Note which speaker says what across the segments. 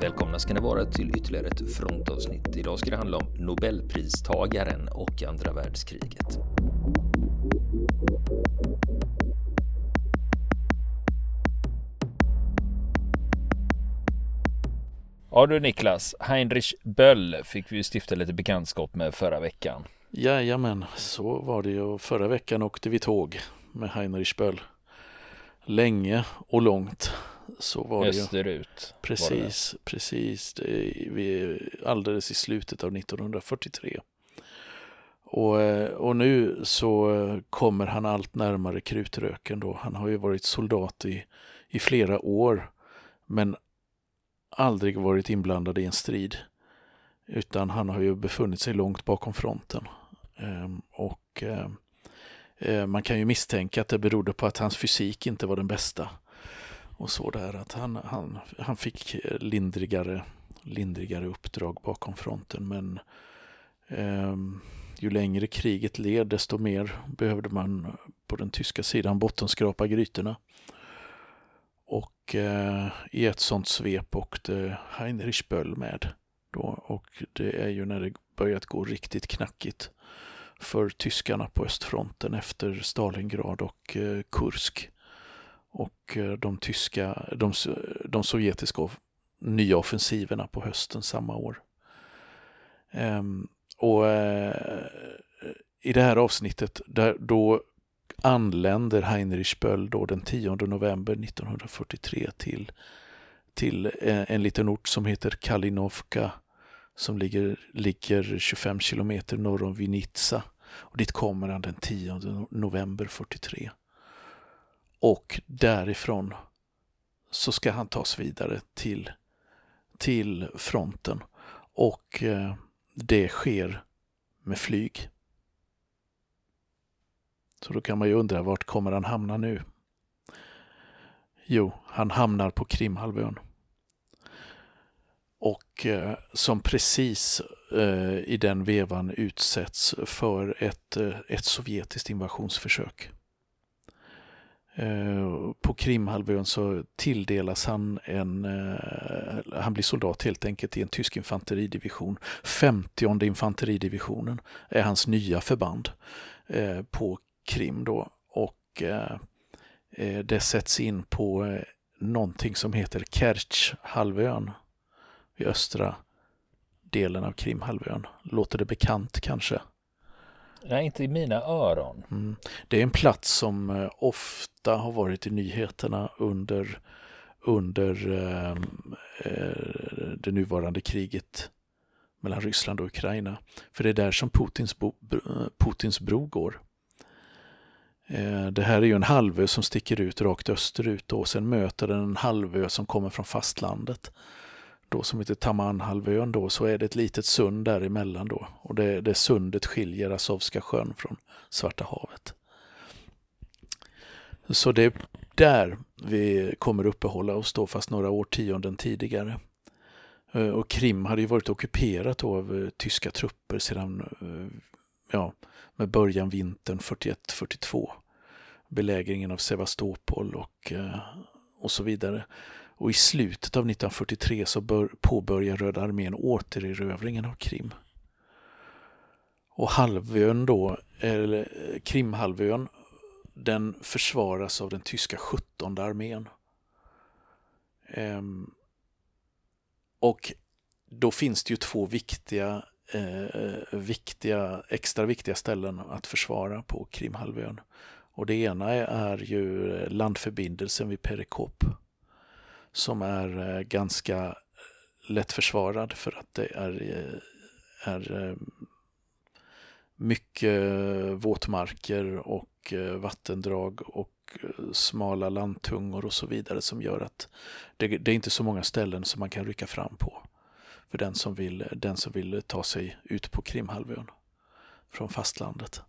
Speaker 1: Välkomna ska ni vara till ytterligare ett frontavsnitt. Idag ska det handla om Nobelpristagaren och andra världskriget. Ja du Niklas, Heinrich Böll fick vi ju stifta lite bekantskap med förra veckan.
Speaker 2: Jajamän, så var det ju. Förra veckan åkte vi tåg med Heinrich Böll. Länge och långt så var det
Speaker 1: Österut.
Speaker 2: Precis,
Speaker 1: det.
Speaker 2: precis. Vi alldeles i slutet av 1943. Och, eh, och nu så kommer han allt närmare krutröken då. Han har ju varit soldat i, i flera år men aldrig varit inblandad i en strid. Utan han har ju befunnit sig långt bakom fronten. Ehm, och eh, man kan ju misstänka att det berodde på att hans fysik inte var den bästa och så där att han, han, han fick eh, lindrigare, lindrigare uppdrag bakom fronten men eh, ju längre kriget led desto mer behövde man på den tyska sidan bottenskrapa grytorna. Och eh, i ett sånt svep åkte Heinrich Böll med. Då, och det är ju när det börjat gå riktigt knackigt för tyskarna på östfronten efter Stalingrad och eh, Kursk och eh, de tyska, de, de sovjetiska nya offensiverna på hösten samma år. Ehm, och eh, i det här avsnittet, där, då anländer Heinrich Böll då den 10 november 1943 till, till en, en liten ort som heter Kalinovka som ligger, ligger 25 kilometer norr om Vinica. Och dit kommer han den 10 november 43. Och därifrån så ska han tas vidare till, till fronten. Och eh, det sker med flyg. Så då kan man ju undra vart kommer han hamna nu? Jo, han hamnar på Krimhalvön. Och eh, som precis eh, i den vevan utsätts för ett, eh, ett sovjetiskt invasionsförsök. Eh, på Krimhalvön så tilldelas han en, eh, han blir soldat helt enkelt i en tysk infanteridivision. 50 infanteridivisionen är hans nya förband eh, på Krim då och det sätts in på någonting som heter Kertjhalvön i östra delen av Krimhalvön. Låter det bekant kanske?
Speaker 1: Nej, inte i mina öron.
Speaker 2: Mm. Det är en plats som eh, ofta har varit i nyheterna under, under eh, eh, det nuvarande kriget mellan Ryssland och Ukraina. För det är där som Putins, bo, Putins bro går. Eh, det här är ju en halvö som sticker ut rakt österut och sen möter den en halvö som kommer från fastlandet då som heter Tamanhalvön då, så är det ett litet sund däremellan då. Och det, det sundet skiljer Azovska sjön från Svarta havet. Så det är där vi kommer uppehålla oss då, fast några årtionden tidigare. Eh, och Krim hade ju varit ockuperat av eh, tyska trupper sedan, eh, ja, med början vintern 41-42. Belägringen av Sevastopol och, och så vidare. Och i slutet av 1943 så bör, påbörjar Röda armén återerövringen av Krim. Och halvön då, eller eh, Krimhalvön, den försvaras av den tyska 17 armén. Ehm, och då finns det ju två viktiga, eh, viktiga, extra viktiga ställen att försvara på Krimhalvön. Och det ena är ju eh, landförbindelsen vid Perekop som är eh, ganska ganska lättförsvarad för att det är, eh, är mycket våtmarker och vattendrag och smala landtungor och så vidare som gör att det, det, är inte så många ställen som man kan rycka fram på för den som vill, den som vill ta sig ut på Krimhalvön från fastlandet.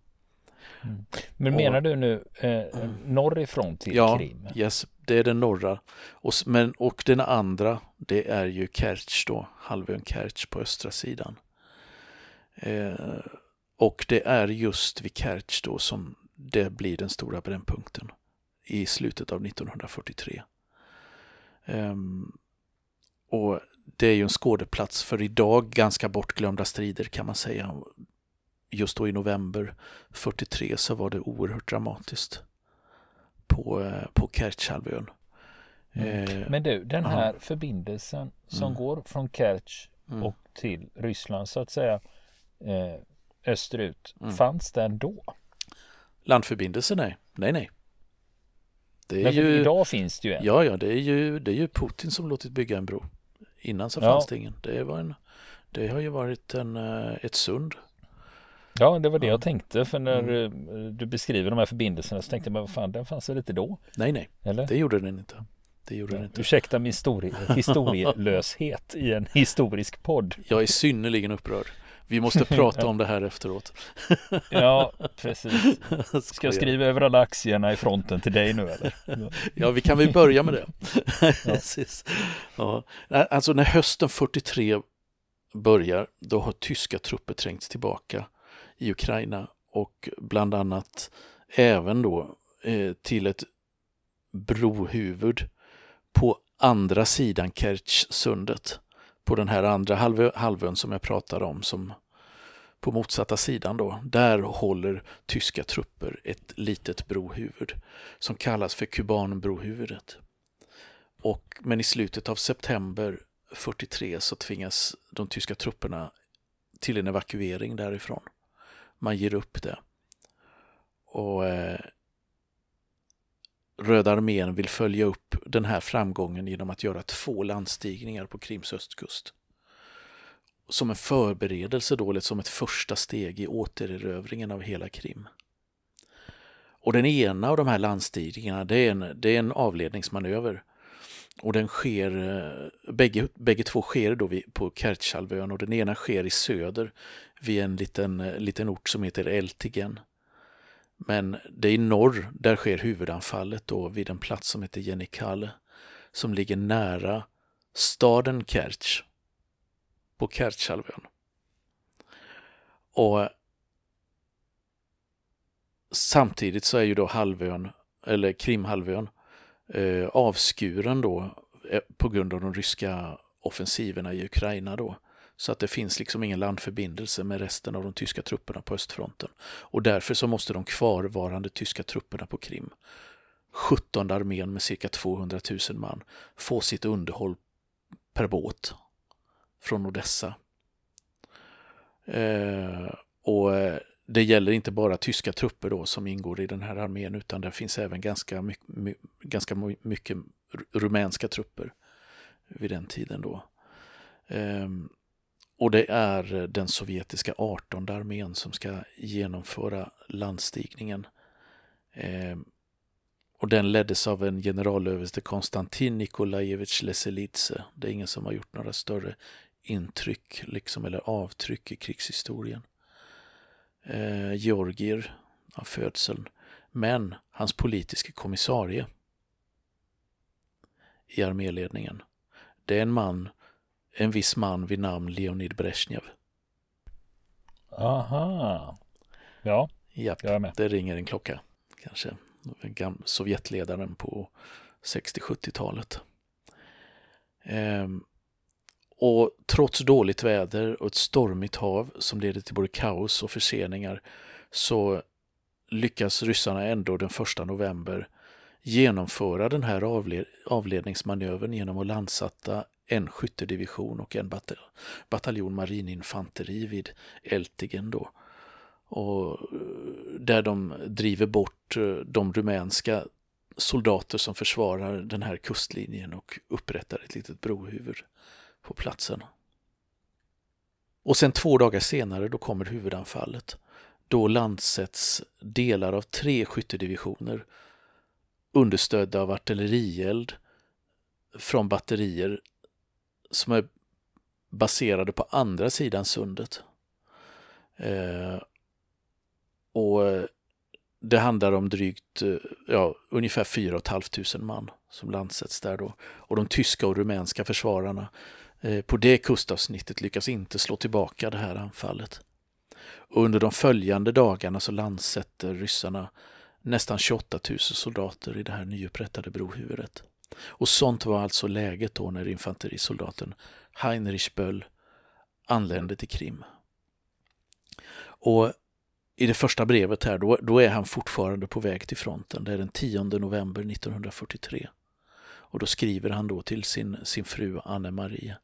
Speaker 1: Mm. Men menar och, du nu eh, norrifrån till
Speaker 2: ja,
Speaker 1: Krim?
Speaker 2: Yes, det är den norra. Och, men, och den andra, det är ju Kertj då, halvön Kertj på östra sidan. Eh, och det är just vid Kertj då som det blir den stora brännpunkten i slutet av 1943. Um, ehm, och det är ju en skådeplats för idag ganska bortglömda strider kan man säga. Just då i november 43 så var det oerhört dramatiskt på, eh, på Kertjhalvön.
Speaker 1: Mm. Eh, Men du, den här aha. förbindelsen som mm. går från Kertj mm. och till Ryssland så att säga eh, österut, mm. fanns den då?
Speaker 2: Landförbindelse, nej. Nej, nej.
Speaker 1: Det är Men ju, idag finns det ju en.
Speaker 2: Ja, ja, det är ju, det är ju Putin som låtit bygga en bro. Innan så fanns ja. det ingen. Det, var en, det har ju varit en, eh, ett sund.
Speaker 1: Ja, det var det ja. jag tänkte. För när mm. du beskriver de här förbindelserna så tänkte jag, vad fan, den fanns väl inte då?
Speaker 2: Nej, nej, Eller? det gjorde den inte. Det gjorde ja, den inte.
Speaker 1: Ursäkta min histori historielöshet i en historisk podd.
Speaker 2: Jag är synnerligen upprörd. Vi måste prata om det här efteråt.
Speaker 1: ja, precis. Ska jag skriva över alla aktierna i fronten till dig nu eller?
Speaker 2: ja, vi kan väl börja med det. precis. Ja. Alltså när hösten 43 börjar, då har tyska trupper trängts tillbaka i Ukraina och bland annat även då eh, till ett brohuvud på andra sidan Kertjsundet på den här andra halvö, halvön som jag pratade om, som på motsatta sidan då, där håller tyska trupper ett litet brohuvud som kallas för kubanbrohuvudet. Och, men i slutet av september 43 så tvingas de tyska trupperna till en evakuering därifrån. Man ger upp det. Och eh, Röda armén vill följa upp den här framgången genom att göra två landstigningar på Krims östkust. Som en förberedelse då, eller som ett första steg i återerövringen av hela Krim. Och den ena av de här landstigningarna, det är en, det är en avledningsmanöver. Och den sker, eh, bägge, bägge två sker då vid, på Kertjhalvön och den ena sker i söder vid en liten, eh, liten ort som heter Eltigen. Men det är i norr där sker huvudanfallet då vid en plats som heter Jenikale som ligger nära staden Kerch på Kertjhalvön. Och samtidigt så är ju då halvön, eller Krimhalvön, eh, avskuren då eh, på grund av de ryska offensiverna i Ukraina då. Så att det finns liksom ingen landförbindelse med resten av de tyska trupperna på östfronten. Och därför så måste de kvarvarande tyska trupperna på Krim, 17 armén med cirka 200 000 man, få sitt underhåll per båt från Odessa. Eh, och eh, det gäller inte bara tyska trupper då som ingår i den här armén utan det finns även ganska, my my ganska mycket rumänska trupper vid den tiden då. Ehm, och det är den sovjetiska 18 armén som ska genomföra landstigningen. Ehm, och den leddes av en generalöverste Konstantin Nikolajevitj Leselidze. Det är ingen som har gjort några större intryck liksom, eller avtryck i krigshistorien. Eh, Georgier av födseln. Men hans politiska kommissarie i arméledningen, det är en man en viss man vid namn Leonid Brezhnev.
Speaker 1: Aha. Ja,
Speaker 2: Japp, jag är med. Det ringer en klocka, kanske. Sovjetledaren på 60-70-talet. Ehm, och trots dåligt väder och ett stormigt hav som leder till både kaos och förseningar så lyckas ryssarna ändå den 1 november genomföra den här avled avledningsmanövern genom att landsätta en skyttedivision och en batal bataljon marininfanteri vid Eltigen då. Och eh, där de driver bort eh, de rumänska soldater som försvarar den här kustlinjen och upprättar ett litet brohuvud på platsen. Och sen två dagar senare då kommer huvudanfallet. Då landsätts delar av tre skyttedivisioner understödda av artillerield från batterier som är baserade på andra sidan sundet. Eh, och det handlar om drygt, eh, ja, ungefär 4 500 man som landsätts där då. Och de tyska och rumänska försvararna eh, Eh, på det kustavsnittet lyckas inte slå tillbaka det här anfallet. Och under de följande dagarna så landsätter ryssarna nästan 28 000 soldater i det här nyupprättade brohuvudet. Och sånt var alltså läget då när infanterisoldaten Heinrich Böll anlände till Krim. Och i det första brevet här, då, då är han fortfarande på väg till fronten. Det är den 10 november 1943. Och då skriver han då till sin, sin fru Anne-Marie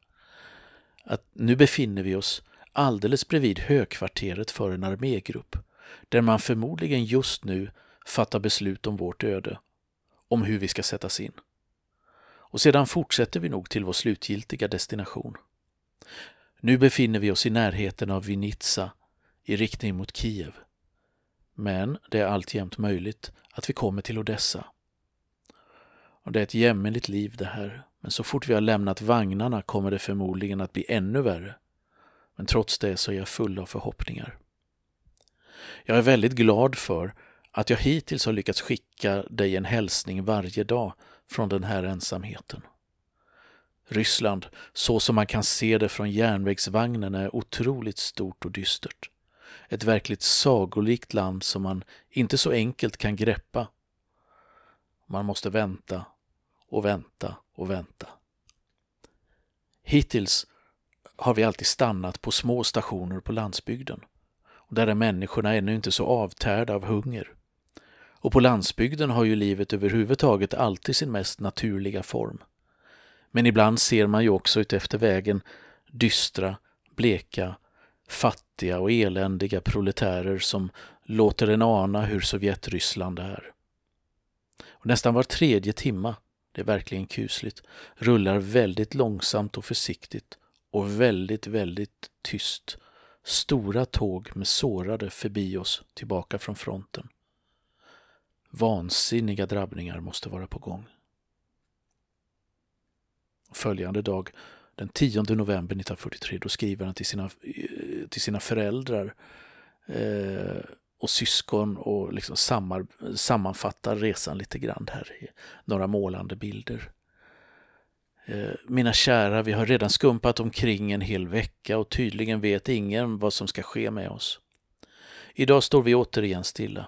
Speaker 2: att nu befinner vi oss alldeles bredvid högkvarteret för en armégrupp där man förmodligen just nu fattar beslut om vårt öde, om hur vi ska sättas in. Och sedan fortsätter vi nog till vår slutgiltiga destination. Nu befinner vi oss i närheten av Vinitsa i riktning mot Kiev. Men det är alltjämt möjligt att vi kommer till Odessa. Och det är ett jämmerligt liv det här, men så fort vi har lämnat vagnarna kommer det förmodligen att bli ännu värre. Men trots det så är jag full av förhoppningar. Jag är väldigt glad för att jag hittills har lyckats skicka dig en hälsning varje dag från den här ensamheten. Ryssland, så som man kan se det från järnvägsvagnen, är otroligt stort och dystert. Ett verkligt sagolikt land som man inte så enkelt kan greppa. Man måste vänta och vänta och vänta. Hittills har vi alltid stannat på små stationer på landsbygden. Och där är människorna ännu inte så avtärda av hunger. Och på landsbygden har ju livet överhuvudtaget alltid sin mest naturliga form. Men ibland ser man ju också utefter vägen dystra, bleka, fattiga och eländiga proletärer som låter en ana hur Sovjetryssland är. Och nästan var tredje timma, det är verkligen kusligt, rullar väldigt långsamt och försiktigt och väldigt, väldigt tyst stora tåg med sårade förbi oss tillbaka från fronten. Vansinniga drabbningar måste vara på gång. Följande dag, den 10 november 1943, då skriver han till sina, eh, till sina föräldrar eh, och syskon och liksom sammar, sammanfattar resan lite grann här i några målande bilder. Eh, mina kära, vi har redan skumpat omkring en hel vecka och tydligen vet ingen vad som ska ske med oss. Idag står vi återigen stilla.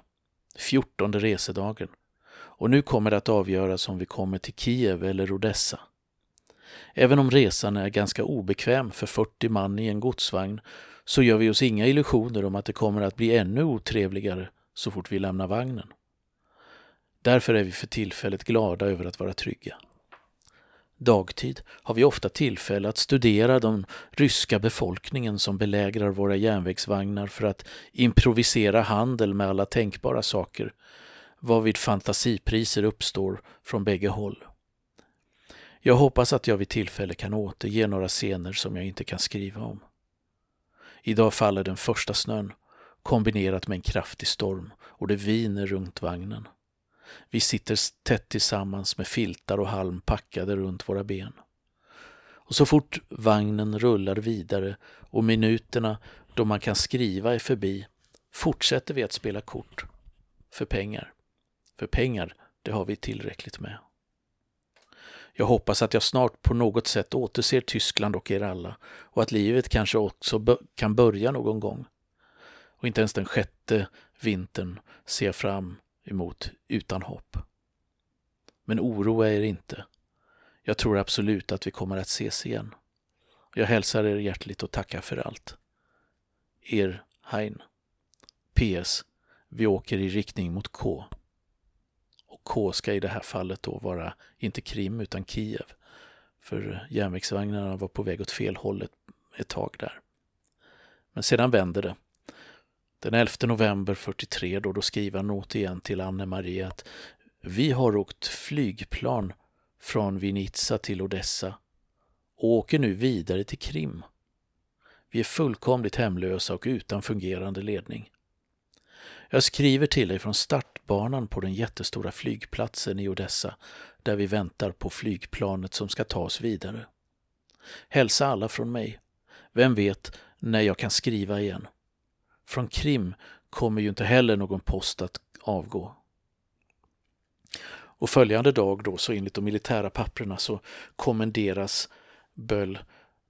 Speaker 2: Fjortonde resedagen. Och nu kommer det att avgöras om vi kommer till Kiev eller Odessa. Även om resan är ganska obekväm för 40 man i en godsvagn så gör vi oss inga illusioner om att det kommer att bli ännu otrevligare så fort vi lämnar vagnen. Därför är vi för tillfället glada över att vara trygga. Dagtid har vi ofta tillfälle att studera den ryska befolkningen som belägrar våra järnvägsvagnar för att improvisera handel med alla tänkbara saker, varvid fantasipriser uppstår från bägge håll. Jag hoppas att jag vid tillfälle kan återge några scener som jag inte kan skriva om. Idag faller den första snön, kombinerat med en kraftig storm, och det viner runt vagnen. Vi sitter tätt tillsammans med filtar och halm packade runt våra ben. Och så fort vagnen rullar vidare och minuterna då man kan skriva är förbi fortsätter vi att spela kort. För pengar. För pengar, det har vi tillräckligt med. Jag hoppas att jag snart på något sätt återser Tyskland och er alla och att livet kanske också kan börja någon gång. Och inte ens den sjätte vintern ser fram emot utan hopp. Men oroa er inte. Jag tror absolut att vi kommer att ses igen. Jag hälsar er hjärtligt och tackar för allt. Er Hein. PS. Vi åker i riktning mot K. K ska i det här fallet då vara inte Krim utan Kiev. För järnvägsvagnarna var på väg åt fel håll ett, ett tag där. Men sedan vänder det den 11 november 43 då, då skriver han återigen till Anne-Marie att vi har åkt flygplan från Vinitsa till Odessa och åker nu vidare till Krim. Vi är fullkomligt hemlösa och utan fungerande ledning. Jag skriver till dig från startbanan på den jättestora flygplatsen i Odessa där vi väntar på flygplanet som ska ta oss vidare. Hälsa alla från mig. Vem vet när jag kan skriva igen. Från Krim kommer ju inte heller någon post att avgå. Och följande dag då, så enligt de militära papperna så kommenderas Böll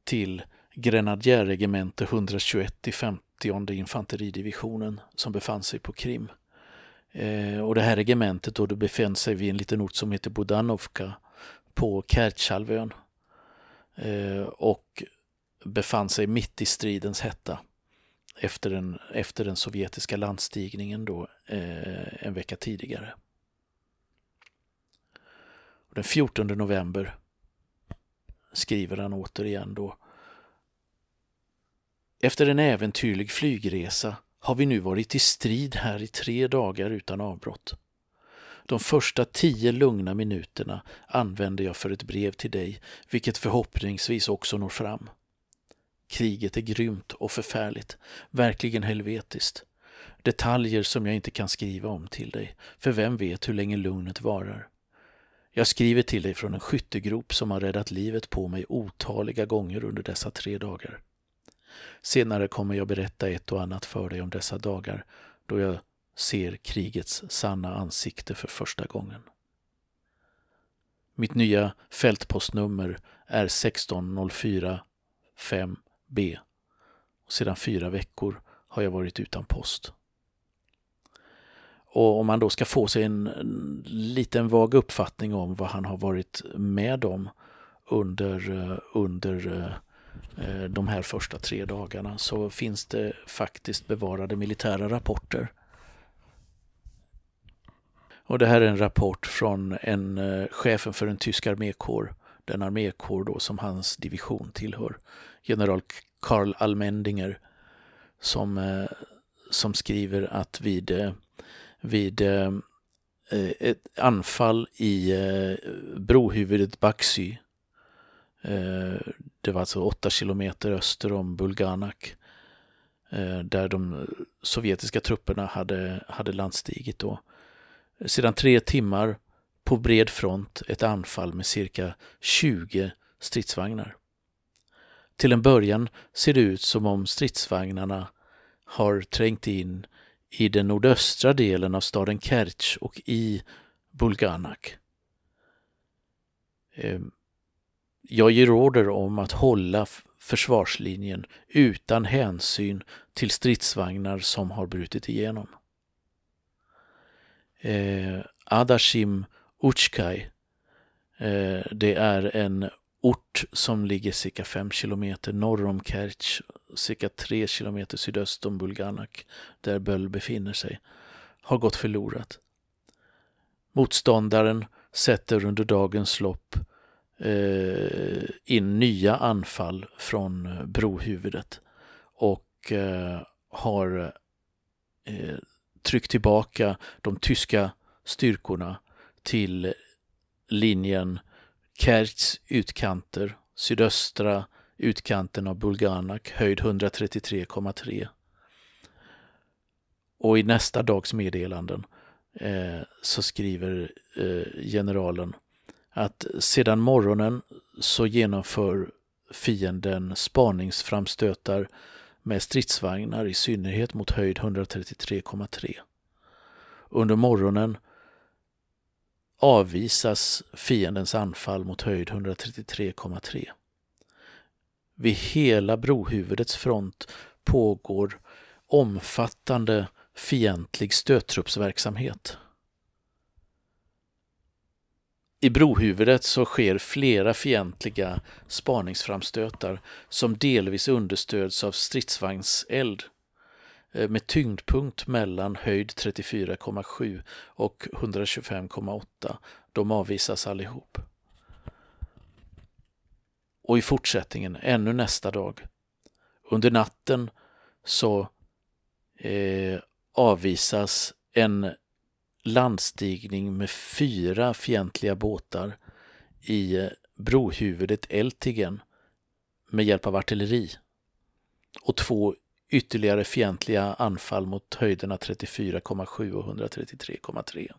Speaker 2: till grenadjärregemente 121 i 50 infanteridivisionen som befann sig på Krim. Eh, och det här regementet då det befann sig vid en liten ort som heter Budanovka på Kertjhalvön eh, och befann sig mitt i stridens hetta efter den, efter den sovjetiska landstigningen då, eh, en vecka tidigare. Den 14 november skriver han återigen då. Efter en äventyrlig flygresa har vi nu varit i strid här i tre dagar utan avbrott. De första tio lugna minuterna använder jag för ett brev till dig, vilket förhoppningsvis också når fram. Kriget är grymt och förfärligt, verkligen helvetiskt. Detaljer som jag inte kan skriva om till dig, för vem vet hur länge lugnet varar. Jag skriver till dig från en skyttegrop som har räddat livet på mig otaliga gånger under dessa tre dagar. Senare kommer jag berätta ett och annat för dig om dessa dagar då jag ser krigets sanna ansikte för första gången. Mitt nya fältpostnummer är 1604 5B och sedan fyra veckor har jag varit utan post. Och om man då ska få sig en, liten vag uppfattning om vad han har varit med om under, eh, under eh, Eh, de här första tre dagarna så finns det faktiskt bevarade militära rapporter. Och det här är en rapport från en eh, chefen för en tysk armékår, den armékår då som hans division tillhör, general Karl Almendinger, som, eh, som skriver att vid vid ett anfall i brohuvudet Baxy det var alltså åtta kilometer öster om Bulganak eh, där de sovjetiska trupperna hade, hade landstigit då. Sedan tre timmar på bred front ett anfall med cirka 20 stridsvagnar. Till en början ser det ut som om stridsvagnarna har trängt in i den nordöstra delen av staden Kerch och i Bulganak. Ehm, jag ger order om att hålla försvarslinjen utan hänsyn till stridsvagnar som har brutit igenom. Eh, Adashim Uchkai, eh, det är en ort som ligger cirka 5 kilometer norr om Kerch, cirka 3 kilometer sydöst om Bulganak, där Böll befinner sig, har gått förlorat. Motståndaren sätter under dagens lopp eh, in nya anfall från eh, brohuvudet och eh, har eh, tryckt tillbaka de tyska styrkorna till linjen Kerts utkanter, sydöstra utkanten av Bulganak, höjd 133,3. Och i nästa dags meddelanden eh, så skriver eh, generalen att sedan morgonen så genomför fienden spaningsframstötar med stridsvagnar i synnerhet mot höjd 133,3. Under morgonen avvisas fiendens anfall mot höjd 133,3. Vid hela brohuvudets front pågår omfattande fientlig stöttruppsverksamhet. I brohuvudet så sker flera fientliga spaningsframstötar som delvis understöds av stridsvagnseld eh, med tyngdpunkt mellan höjd 34,7 och 125,8. De avvisas allihop. Och i fortsättningen, ännu nästa dag. Under natten så eh, avvisas en landstigning med fyra fientliga båtar i eh, brohuvudet Eltigen med hjälp av artilleri och två ytterligare fientliga anfall mot höjderna 34,7 och 133,3.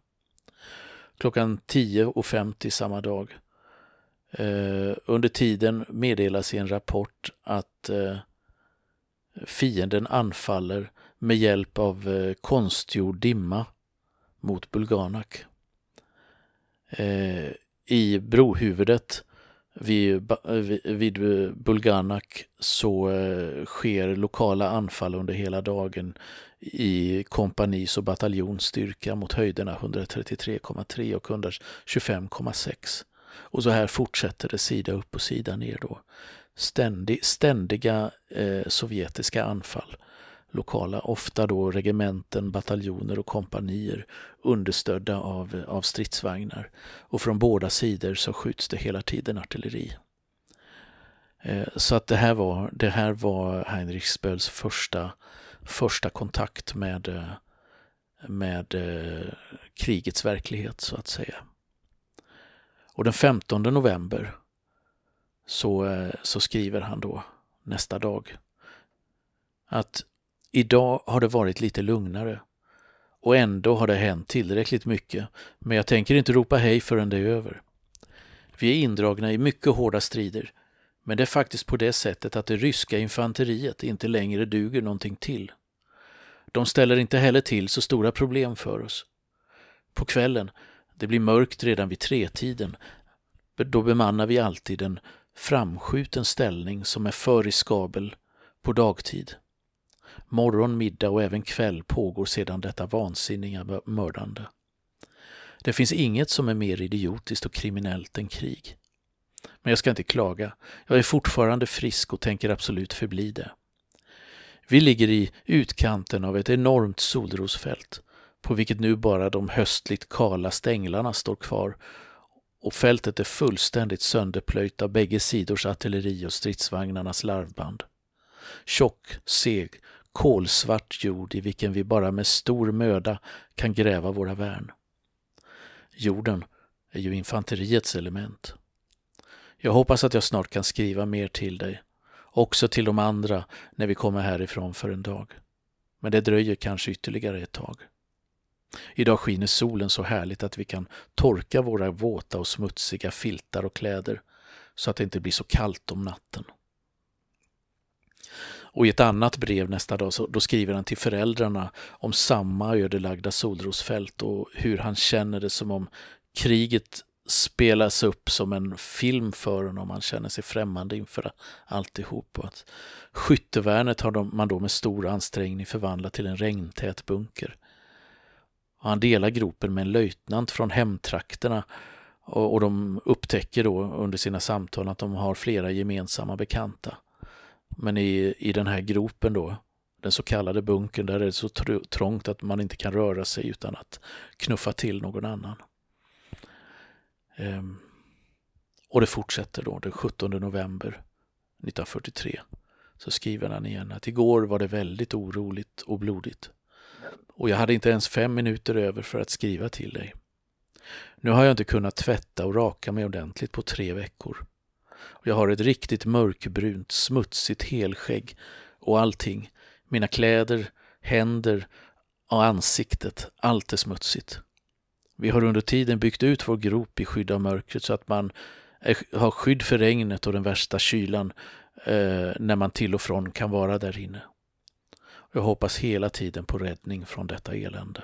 Speaker 2: Klockan 10.50 samma dag. Eh, under tiden meddelas i en rapport att eh, fienden anfaller med hjälp av eh, konstgjord dimma mot Bulganak. Eh, I brohuvudet vid, vid Bulganak så eh, sker lokala anfall under hela dagen i kompanis och bataljonsstyrka mot höjderna 133,3 och 125,6. Och så här fortsätter det sida upp och sida ner då. Ständig, ständiga eh, sovjetiska anfall. Lokala, ofta då regementen, bataljoner och kompanier understödda av, av stridsvagnar. Och från båda sidor så skjuts det hela tiden artilleri. Eh, så att det här var, det här var Heinrich Spöls första, första kontakt med, eh, med eh, krigets verklighet så att säga. Och den 15 november så, så skriver han då nästa dag att idag har det varit lite lugnare och ändå har det hänt tillräckligt mycket men jag tänker inte ropa hej förrän det är över. Vi är indragna i mycket hårda strider men det är faktiskt på det sättet att det ryska infanteriet inte längre duger någonting till. De ställer inte heller till så stora problem för oss. På kvällen, det blir mörkt redan vid tretiden, då bemannar vi alltid en framskjuten ställning som är för riskabel på dagtid. Morgon, middag och även kväll pågår sedan detta vansinniga mördande. Det finns inget som är mer idiotiskt och kriminellt än krig. Men jag ska inte klaga. Jag är fortfarande frisk och tänker absolut förbli det. Vi ligger i utkanten av ett enormt solrosfält på vilket nu bara de höstligt kala stänglarna står kvar och fältet är fullständigt sönderplöjt av bägge sidors artilleri och stridsvagnarnas larvband. Tjock, seg, kolsvart jord i vilken vi bara med stor möda kan gräva våra värn. Jorden är ju infanteriets element. Jag hoppas att jag snart kan skriva mer till dig, också till de andra när vi kommer härifrån för en dag. Men det dröjer kanske ytterligare ett tag. Idag skiner solen så härligt att vi kan torka våra våta och smutsiga filtar och kläder så att det inte blir så kallt om natten. Och i ett annat brev nästa dag så, då skriver han till föräldrarna om samma ödelagda solrosfält och hur han känner det som om kriget spelas upp som en film för honom. Han känner sig främmande inför alltihop. Och att skyttevärnet har man då med stor ansträngning förvandlat till en regntät bunker. Och han delar gropen med en löjtnant från hemtrakterna och, och de upptäcker då under sina samtal att de har flera gemensamma bekanta. Men i, i den här gropen då, den så kallade bunkern, där är det så trångt att man inte kan röra sig utan att knuffa till någon annan. Ehm, och det fortsätter då den 17 november 1943. Så skriver han igen att igår var det väldigt oroligt och blodigt. Och jag hade inte ens fem minuter över för att skriva till dig. Nu har jag inte kunnat tvätta och raka mig ordentligt på tre veckor. Och jag har ett riktigt mörkbrunt, smutsigt helskägg och allting. Mina kläder, händer och ansiktet, allt är smutsigt. Vi har under tiden byggt ut vår grop i skydd av mörkret så att man har skydd för regnet och den värsta kylan eh, när man till och från kan vara där inne. Jag hoppas hela tiden på räddning från detta elände.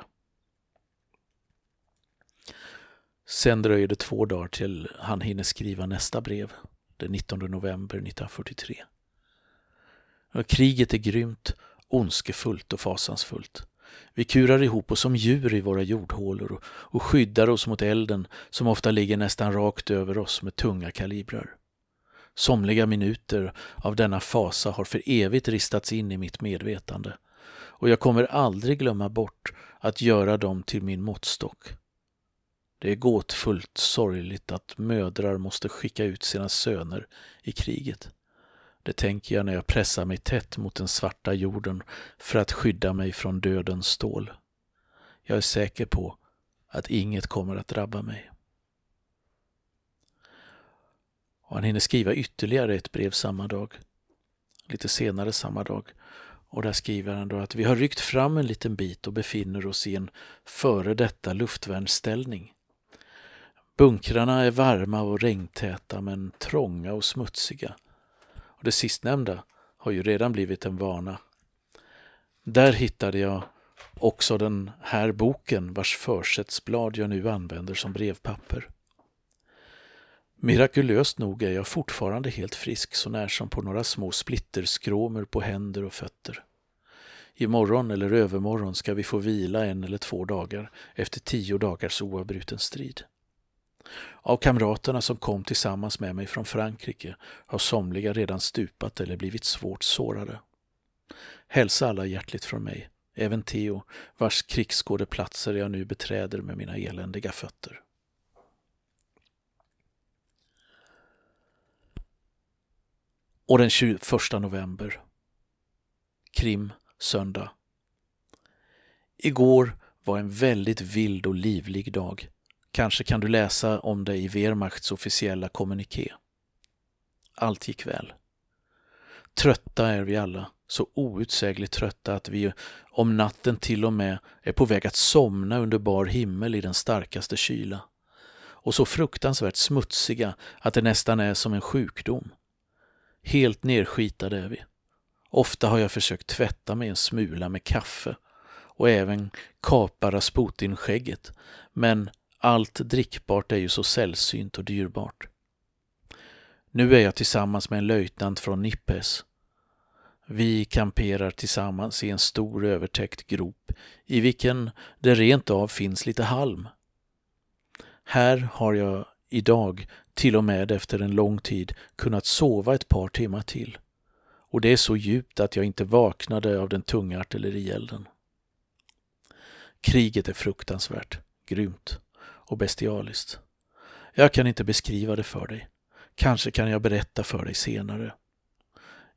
Speaker 2: Sen dröjer det två dagar till han hinner skriva nästa brev, den 19 november 1943. Kriget är grymt, ondskefullt och fasansfullt. Vi kurar ihop oss som djur i våra jordhålor och skyddar oss mot elden som ofta ligger nästan rakt över oss med tunga kalibrar. Somliga minuter av denna fasa har för evigt ristats in i mitt medvetande och jag kommer aldrig glömma bort att göra dem till min måttstock. Det är gåtfullt sorgligt att mödrar måste skicka ut sina söner i kriget. Det tänker jag när jag pressar mig tätt mot den svarta jorden för att skydda mig från dödens stål. Jag är säker på att inget kommer att drabba mig. Och han hinner skriva ytterligare ett brev samma dag. Lite senare samma dag. Och där skriver han då att vi har ryckt fram en liten bit och befinner oss i en före detta luftvärnsställning. Bunkrarna är varma och regntäta men trånga och smutsiga. Och det sistnämnda har ju redan blivit en vana. Där hittade jag också den här boken vars försättsblad jag nu använder som brevpapper. Mirakulöst nog är jag fortfarande helt frisk så när som på några små splitterskråmor på händer och fötter. Imorgon eller övermorgon ska vi få vila en eller två dagar efter tio dagars oavbruten strid. Av kamraterna som kom tillsammans med mig från Frankrike har somliga redan stupat eller blivit svårt sårade. Hälsa alla hjärtligt från mig, även Theo, vars krigsskådeplatser jag nu beträder med mina eländiga fötter. Och den 21 november. Krim, söndag. Igår var en väldigt vild och livlig dag. Kanske kan du läsa om det i Wehrmachts officiella kommuniké. Allt gick väl. Trötta är vi alla, så outsägligt trötta att vi om natten till och med är på väg att somna under bar himmel i den starkaste kyla. Och så fruktansvärt smutsiga att det nästan är som en sjukdom. Helt nerskitade är vi. Ofta har jag försökt tvätta mig en smula med kaffe och även kapa Rasputin-skägget, men allt drickbart är ju så sällsynt och dyrbart. Nu är jag tillsammans med en löjtnant från Nippes. Vi kamperar tillsammans i en stor övertäckt grop i vilken det rent av finns lite halm. Här har jag idag, till och med efter en lång tid, kunnat sova ett par timmar till. Och det är så djupt att jag inte vaknade av den tunga artillerielden. Kriget är fruktansvärt, grymt och bestialiskt. Jag kan inte beskriva det för dig. Kanske kan jag berätta för dig senare.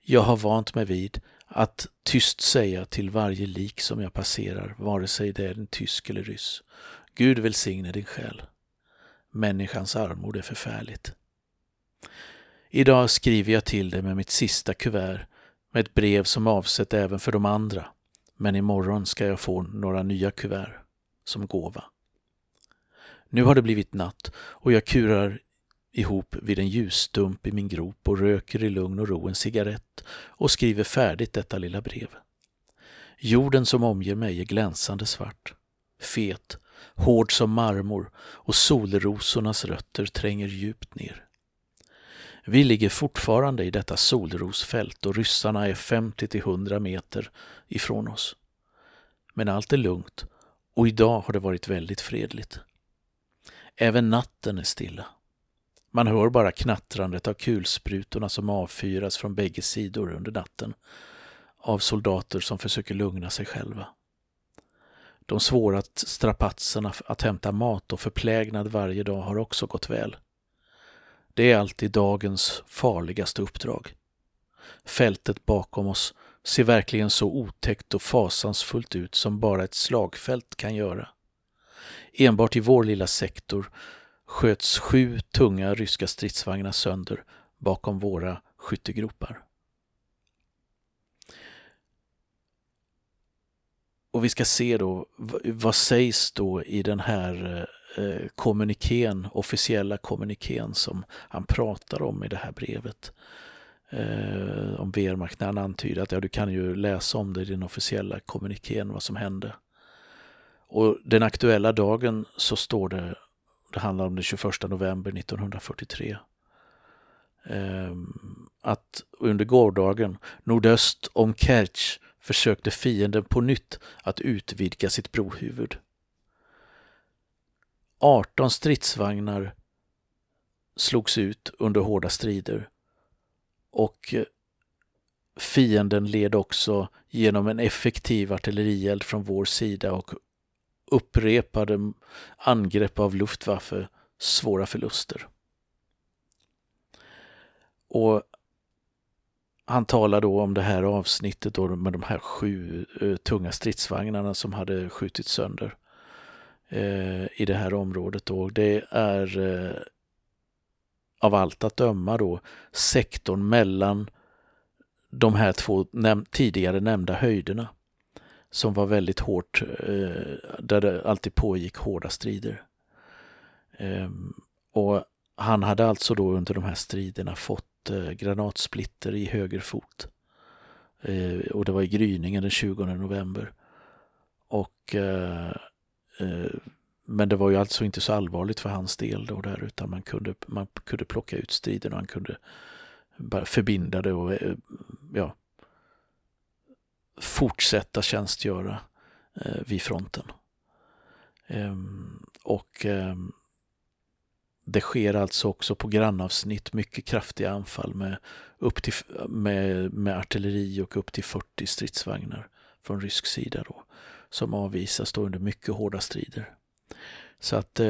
Speaker 2: Jag har vant mig vid att tyst säga till varje lik som jag passerar, vare sig det är en tysk eller ryss. Gud välsigne din själ. Människans armod är förfärligt. Idag skriver jag till dig med mitt sista kuvert med ett brev som avsett även för de andra. Men imorgon ska jag få några nya kuvert som gåva. Nu har det blivit natt och jag kurar ihop vid en ljusstump i min grop och röker i lugn och ro en cigarett och skriver färdigt detta lilla brev. Jorden som omger mig är glänsande svart, fet, hård som marmor och solrosornas rötter tränger djupt ner. Vi ligger fortfarande i detta solrosfält och ryssarna är 50 100 meter ifrån oss. Men allt är lugnt och idag har det varit väldigt fredligt. Även natten är stilla. Man hör bara knattrandet av kulsprutorna som avfyras från bägge sidor under natten av soldater som försöker lugna sig själva. De svåra strapatserna att hämta mat och förplägnad varje dag har också gått väl. Det är alltid dagens farligaste uppdrag. Fältet bakom oss ser verkligen så otäckt och fasansfullt ut som bara ett slagfält kan göra. Enbart i vår lilla sektor sköts sju tunga ryska stridsvagnar sönder bakom våra skyttegropar. Och vi ska se då, vad sägs då i den här eh, kommunikén, officiella kommunikén som han pratar om i det här brevet. Eh, om Wehrmacht när han antyder att ja, du kan ju läsa om det i den officiella kommunikén vad som hände. Och den aktuella dagen så står det, det handlar om den 21 november 1943. Eh, att under gårdagen nordöst om Kerch försökte fienden på nytt att utvidga sitt brohuvud. 18 stridsvagnar slogs ut under hårda strider och eh, fienden led också genom en effektiv artillerield från vår sida och upprepade angrepp av Luftwaffe svåra förluster. Och han talar då om det här avsnittet då med de här sju eh, tunga stridsvagnarna som hade skjutits sönder eh, i det här området. Då. Det är eh, av allt att döma då sektorn mellan de här två näm tidigare nämnda höjderna som var väldigt hårt, eh, där det alltid pågick hårda strider. Ehm, och han hade alltså då under de här striderna fått eh, granatsplitter i höger fot. Eh, och det var i gryningen den 20 november. Och eh, eh, men det var ju alltså inte så allvarligt för hans del då där utan man kunde, man kunde plocka ut striden och han kunde bara förbinda det och eh, ja, fortsätta tjänstgöra eh, vid fronten. Ehm, och ehm, det sker alltså också på grannavsnitt mycket kraftiga anfall med, upp till, med, med artilleri och upp till 40 stridsvagnar från rysk sida då, som avvisas då under mycket hårda strider. Så att eh,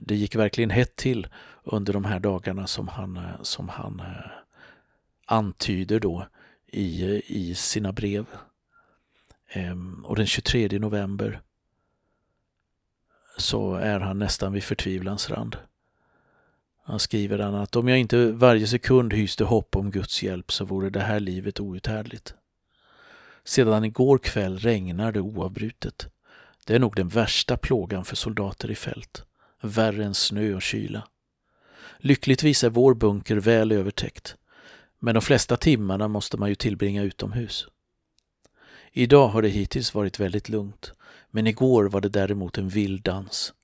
Speaker 2: det gick verkligen hett till under de här dagarna som han, eh, som han eh, antyder då i, i sina brev. Ehm, och den 23 november så är han nästan vid förtvivlans rand. Han skriver han att om jag inte varje sekund hyste hopp om Guds hjälp så vore det här livet outhärdligt. Sedan igår kväll regnar det oavbrutet. Det är nog den värsta plågan för soldater i fält. Värre än snö och kyla. Lyckligtvis är vår bunker väl övertäckt. Men de flesta timmarna måste man ju tillbringa utomhus. Idag har det hittills varit väldigt lugnt, men igår var det däremot en vild dans.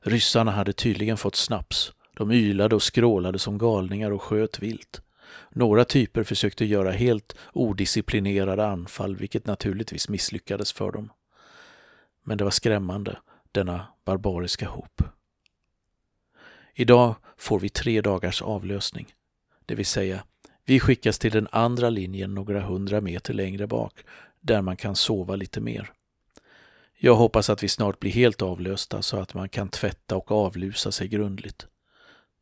Speaker 2: Ryssarna hade tydligen fått snaps. De ylade och skrålade som galningar och sköt vilt. Några typer försökte göra helt odisciplinerade anfall, vilket naturligtvis misslyckades för dem. Men det var skrämmande, denna barbariska hop. Idag får vi tre dagars avlösning, det vill säga vi skickas till den andra linjen några hundra meter längre bak där man kan sova lite mer. Jag hoppas att vi snart blir helt avlösta så att man kan tvätta och avlusa sig grundligt.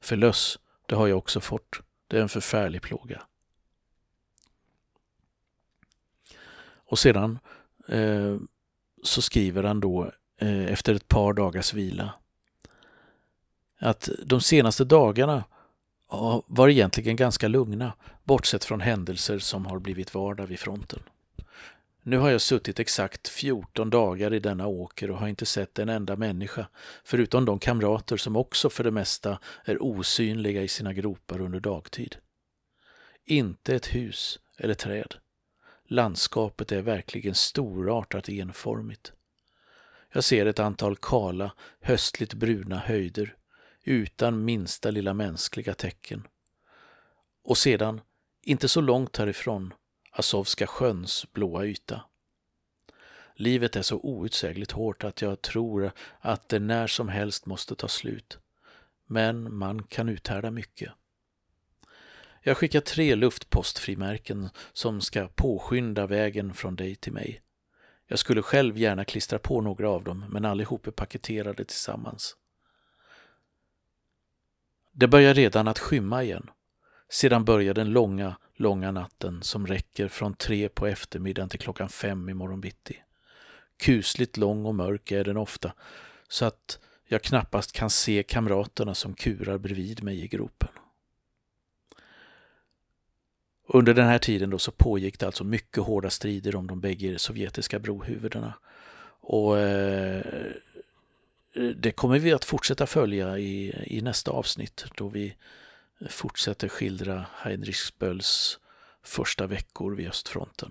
Speaker 2: För löss, det har jag också fått. Det är en förfärlig plåga. Och sedan eh, så skriver han då eh, efter ett par dagars vila att de senaste dagarna var egentligen ganska lugna, bortsett från händelser som har blivit vardag vid fronten. Nu har jag suttit exakt 14 dagar i denna åker och har inte sett en enda människa, förutom de kamrater som också för det mesta är osynliga i sina gropar under dagtid. Inte ett hus eller träd. Landskapet är verkligen storartat enformigt. Jag ser ett antal kala, höstligt bruna höjder utan minsta lilla mänskliga tecken. Och sedan, inte så långt härifrån, Azovska sjöns blåa yta. Livet är så outsägligt hårt att jag tror att det när som helst måste ta slut. Men man kan uthärda mycket. Jag skickar tre luftpostfrimärken som ska påskynda vägen från dig till mig. Jag skulle själv gärna klistra på några av dem, men allihop är paketerade tillsammans. Det börjar redan att skymma igen. Sedan börjar den långa, långa natten som räcker från tre på eftermiddagen till klockan fem i morgon bitti. Kusligt lång och mörk är den ofta, så att jag knappast kan se kamraterna som kurar bredvid mig i gropen. Under den här tiden då så pågick det alltså mycket hårda strider om de bägge sovjetiska brohuvudena. Och eh, det kommer vi att fortsätta följa i, i nästa avsnitt då vi fortsätter skildra Heinrich Bölls första veckor vid östfronten.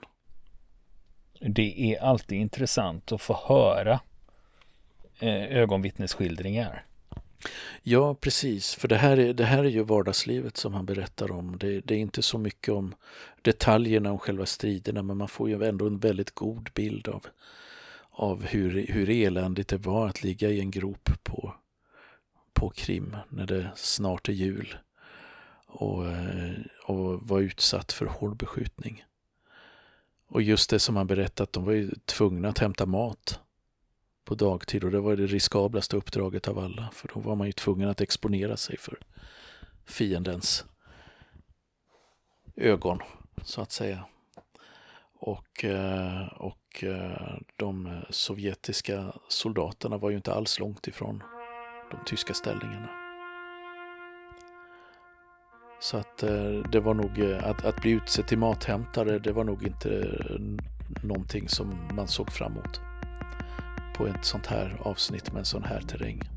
Speaker 1: Det är alltid intressant att få höra eh, ögonvittnesskildringar.
Speaker 2: Ja, precis. För det här, är, det här är ju vardagslivet som han berättar om. Det, det, är inte så mycket om detaljerna om själva striderna, men man får ju ändå en väldigt god bild av, av hur, hur eländigt det var att ligga i en grop på, på Krim när det snart är jul och, eh, och var utsatt för hård beskjutning. Och just det som han berättat, de var ju tvungna att hämta mat på dagtid och det var det riskablaste uppdraget av alla för då var man ju tvungen att exponera sig för fiendens ögon så att säga. Och, eh, och eh, de sovjetiska soldaterna var ju inte alls långt ifrån de tyska ställningarna. Så att eh, det var nog, att, att bli utsedd till mathämtare, det var nog inte någonting som man såg fram emot på ett sånt här avsnitt med en sån här terräng.